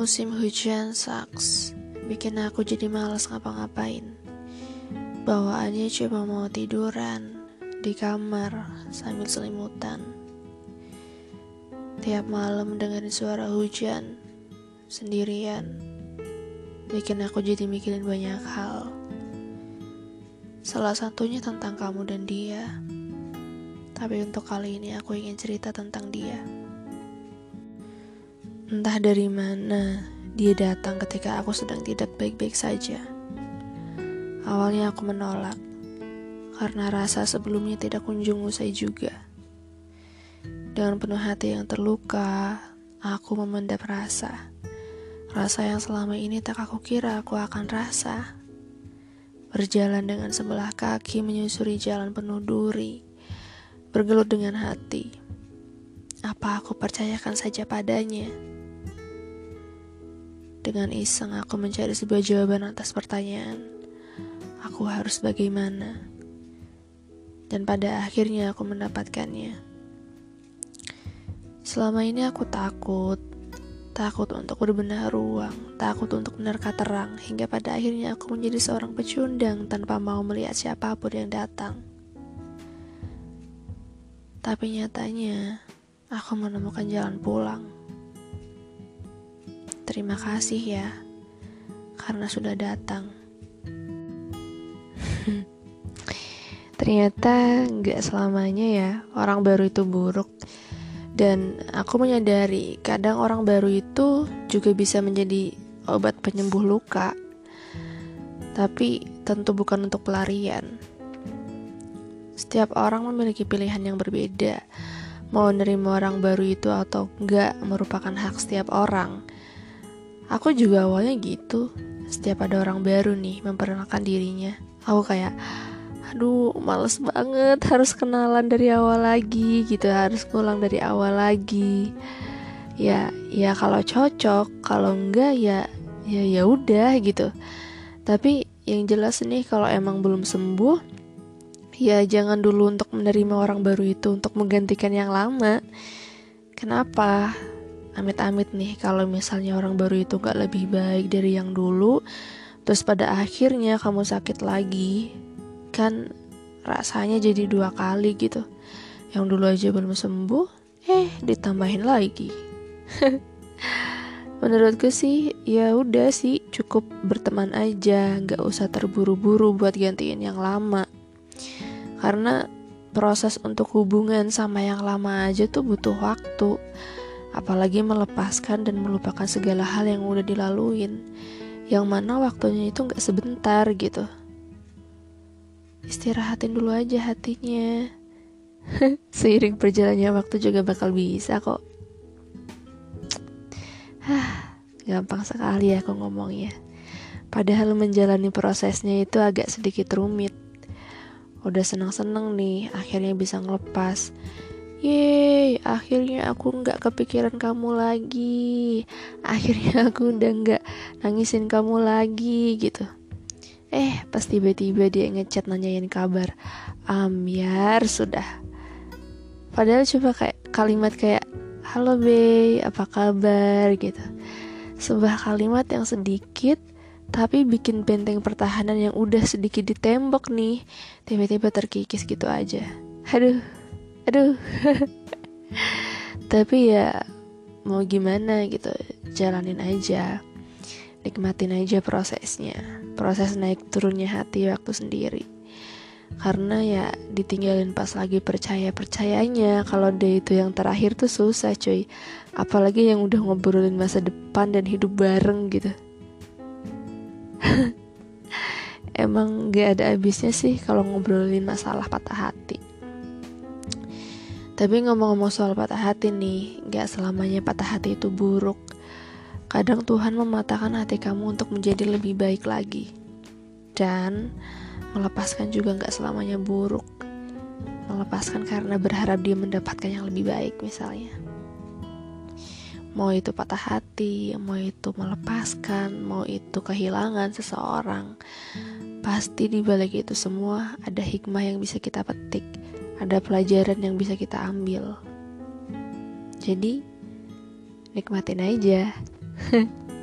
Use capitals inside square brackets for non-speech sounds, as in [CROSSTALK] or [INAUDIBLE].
Musim hujan sucks, bikin aku jadi males ngapa-ngapain. Bawaannya cuma mau tiduran di kamar sambil selimutan. Tiap malam dengerin suara hujan sendirian, bikin aku jadi mikirin banyak hal. Salah satunya tentang kamu dan dia. Tapi untuk kali ini aku ingin cerita tentang dia. Entah dari mana dia datang ketika aku sedang tidak baik-baik saja. Awalnya aku menolak karena rasa sebelumnya tidak kunjung usai juga. Dengan penuh hati yang terluka, aku memendam rasa. Rasa yang selama ini tak aku kira aku akan rasa. Berjalan dengan sebelah kaki menyusuri jalan penuh duri. Bergelut dengan hati. Apa aku percayakan saja padanya? Dengan iseng aku mencari sebuah jawaban atas pertanyaan. Aku harus bagaimana? Dan pada akhirnya aku mendapatkannya. Selama ini aku takut, takut untuk berbenah ruang, takut untuk menerka terang, hingga pada akhirnya aku menjadi seorang pecundang tanpa mau melihat siapa pun yang datang. Tapi nyatanya, aku menemukan jalan pulang. Terima kasih ya, karena sudah datang. [LAUGHS] Ternyata nggak selamanya ya orang baru itu buruk. Dan aku menyadari kadang orang baru itu juga bisa menjadi obat penyembuh luka. Tapi tentu bukan untuk pelarian. Setiap orang memiliki pilihan yang berbeda. Mau menerima orang baru itu atau enggak merupakan hak setiap orang. Aku juga awalnya gitu. Setiap ada orang baru nih memperkenalkan dirinya, aku kayak aduh males banget harus kenalan dari awal lagi gitu harus pulang dari awal lagi. Ya ya kalau cocok kalau enggak ya ya ya udah gitu. Tapi yang jelas nih kalau emang belum sembuh ya jangan dulu untuk menerima orang baru itu untuk menggantikan yang lama. Kenapa amit-amit nih kalau misalnya orang baru itu gak lebih baik dari yang dulu terus pada akhirnya kamu sakit lagi kan rasanya jadi dua kali gitu. Yang dulu aja belum sembuh eh ditambahin lagi. [LAUGHS] Menurutku sih ya udah sih cukup berteman aja nggak usah terburu-buru buat gantiin yang lama. Karena proses untuk hubungan sama yang lama aja tuh butuh waktu apalagi melepaskan dan melupakan segala hal yang udah dilaluin yang mana waktunya itu gak sebentar gitu. Istirahatin dulu aja hatinya. [LAUGHS] Seiring berjalannya waktu juga bakal bisa kok. Hah, gampang sekali ya aku ngomongnya. Padahal menjalani prosesnya itu agak sedikit rumit. Udah seneng-seneng nih akhirnya bisa ngelepas Yeay, akhirnya aku nggak kepikiran kamu lagi. Akhirnya [LAUGHS] aku udah nggak nangisin kamu lagi gitu. Eh, pas tiba-tiba dia ngechat nanyain kabar. Ambiar sudah. Padahal coba kayak kalimat kayak Halo Bey, apa kabar gitu. Sebuah kalimat yang sedikit tapi bikin benteng pertahanan yang udah sedikit ditembok nih tiba-tiba terkikis gitu aja. Aduh, aduh. Tapi ya mau gimana gitu jalanin aja. Nikmatin aja prosesnya. Proses naik turunnya hati waktu sendiri. Karena ya ditinggalin pas lagi percaya percayanya kalau dia itu yang terakhir tuh susah cuy. Apalagi yang udah ngobrolin masa depan dan hidup bareng gitu. [LAUGHS] Emang gak ada habisnya sih kalau ngobrolin masalah patah hati tapi ngomong-ngomong soal patah hati nih, gak selamanya patah hati itu buruk. Kadang Tuhan mematahkan hati kamu untuk menjadi lebih baik lagi. Dan melepaskan juga gak selamanya buruk. Melepaskan karena berharap dia mendapatkan yang lebih baik misalnya. Mau itu patah hati, mau itu melepaskan, mau itu kehilangan seseorang. Pasti di balik itu semua ada hikmah yang bisa kita petik ada pelajaran yang bisa kita ambil. Jadi, nikmatin aja. [LAUGHS]